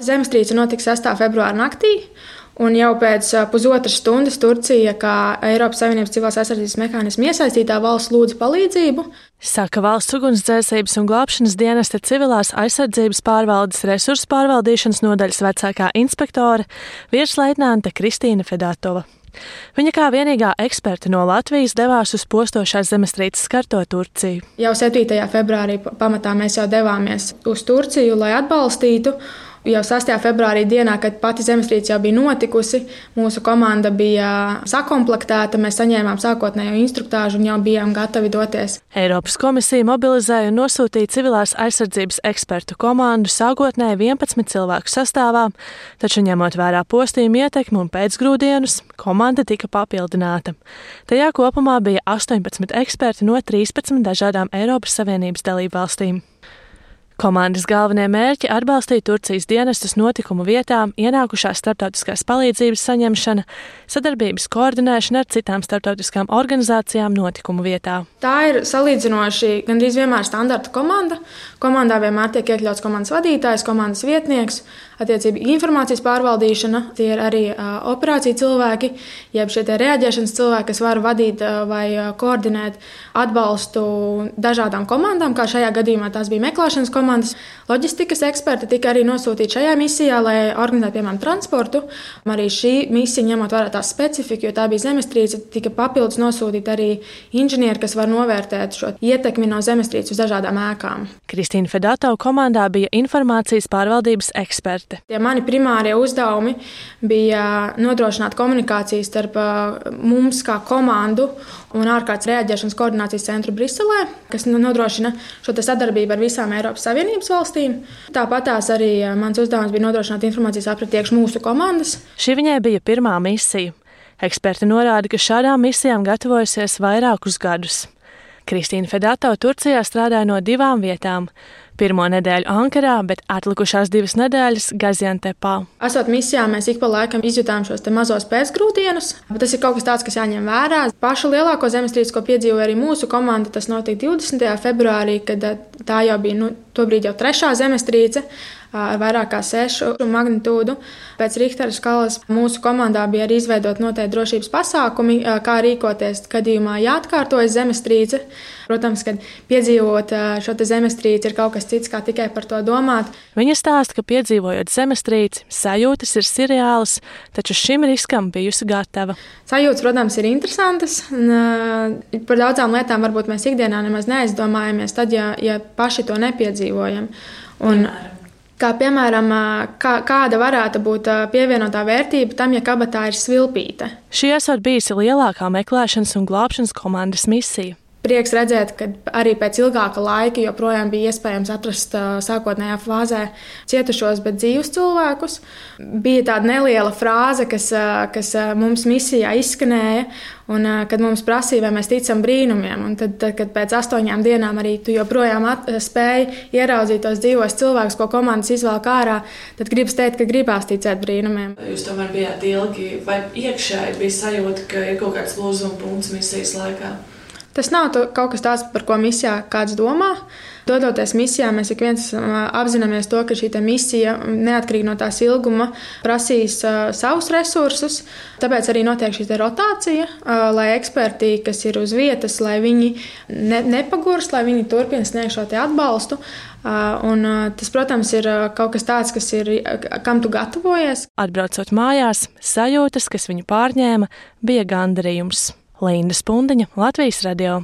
Zemestrīce notika 6. februāra naktī. Un jau pēc pusotras stundas Turcija, kā Eiropas Savienības civilās aizsardzības mehānismu iesaistītā valsts, lūdza palīdzību. Saka valsts ugunsdzēsības un glābšanas dienesta civilās aizsardzības pārvaldes resursu pārvaldīšanas nodaļas vecākā inspektore virsleitnante Kristīna Fedatova. Viņa kā vienīgā eksperte no Latvijas devās uz postošās zemestrīces skarto Turciju. Jau 7. februārī pamatā mēs jau devāmies uz Turciju, lai atbalstītu. Jau 6. februārī dienā, kad pati zemestrīce jau bija notikusi, mūsu komanda bija sakomplektēta. Mēs saņēmām sākotnējo instruktāžu un jau bijām gatavi doties. Eiropas komisija mobilizēja un nosūtīja civilās aizsardzības ekspertu komandu sākotnēji 11 cilvēku sastāvā, taču ņemot vērā postījumu ietekmi un pēcgrūdienus, komanda tika papildināta. Tajā kopumā bija 18 eksperti no 13 dažādām Eiropas Savienības dalību valstīm. Komandas galvenie mērķi - atbalstīt Turcijas dienestus notikumu vietām, ienākušās starptautiskās palīdzības saņemšana, sadarbības koordinēšana ar citām starptautiskām organizācijām notikumu vietā. Tā ir salīdzinoši gandrīz vienmēr standarta komanda. Komandā vienmēr tiek iekļauts komandas vadītājs, komandas vietnieks, attiecīgi informācijas pārvaldīšana. Tie ir arī operāciju cilvēki, jeb šie reaģēšanas cilvēki, kas var vadīt vai koordinēt atbalstu dažādām komandām, kā šajā gadījumā tās bija meklēšanas komandas loģistikas eksperti tika arī nosūtīti šajā misijā, lai organizētu, piemēram, transportu. Arī šī misija, ņemot vērā tās specifiku, jo tā bija zemestrīce, tika papildus nosūtīti arī inženieri, kas var novērtēt šo ietekmi no zemestrīces uz dažādām ēkām. Kristīna Fedatova komandā bija informācijas pārvaldības eksperte. Tie mani primārie uzdevumi bija nodrošināt komunikāciju starp mums kā komandu un ārkārtas reaģēšanas koordinācijas centru Briselē, kas nodrošina šo sadarbību ar visām Eiropas Savienības valstīm. Tāpat tās arī eh, mans uzdevums bija nodrošināt informācijas apriti iekš mūsu komandas. Šī viņai bija pirmā misija. Eksperti norāda, ka šādām misijām gatavojusies vairākus gadus. Kristīna Fedato Turcijā strādāja no divām vietām pirmo nedēļu Ankarā, bet atlikušās divas nedēļas Gaziantepā. Esot misijā, mēs ik pa laikam izjutām šos mazos pēcgrūdienus, bet tas ir kaut kas tāds, kas jāņem vērā. Pašu lielāko zemestrīci, ko piedzīvoja arī mūsu komanda, tas notika 20. februārī, kad eh, tā jau bija nu, tobrīd jau trešā zemestrīce ar vairāk kā sešu magnitūdu. Pēc Richtera skalas mūsu komandā bija arī izveidot noteikti drošības pasākumi, kā rīkoties gadījumā, ja atkārtojas zemestrīce. Protams, kad piedzīvot šo zemestrīci ir kaut kas cits, kā tikai par to domāt. Viņa stāsta, ka piedzīvojot zemestrīci, sajūtas ir seriālas, taču šim riskam bijusi gatava. Sajūtas, protams, ir interesantas. Un, par daudzām lietām varbūt mēs ikdienā nemaz neaizdomājamies, tad, ja, ja paši to nepiedzīvojam. Un, Piemēram. Kā piemēram, kā, kāda varētu būt pievienotā vērtība tam, ja kabatā ir svilpīte? Šī esot bijusi lielākā meklēšanas un glābšanas komandas misija. Prieks redzēt, ka arī pēc ilgāka laika joprojām bija iespējams atrast sākotnējā fāzē cietušos, bet dzīvus cilvēkus. Bija tāda neliela frāze, kas, kas mums misijā izskanēja, un kad mums prasīja, vai mēs ticam brīnumiem. Un tad, tad, kad pēc astoņām dienām arī tu joprojām spēji ieraudzīt tos dzīvos cilvēkus, ko komandas izvēlēt ārā, tad gribas teikt, ka gribās ticēt brīnumiem. Jūs tomēr bijāt ilgi, vai iekšēji bija sajūta, ka ir kaut kāds lūzuma punkts misijas laikā? Tas nav to, kaut kas tāds, par ko misijā kāds domā. Dodoties misijā, mēs ik viens apzināmies to, ka šī misija, neatkarīgi no tās ilguma, prasīs uh, savus resursus. Tāpēc arī notiek šī rotācija, uh, lai eksperti, kas ir uz vietas, lai viņi ne, nepagurst, lai viņi turpina sniegt šo atbalstu. Uh, un, uh, tas, protams, ir uh, kaut kas tāds, kas ir, kam tu gatavojies. Atbraucot mājās, sajūtas, kas viņu pārņēma, bija gandarījums. Linda Spundiņa, Latvijas radio.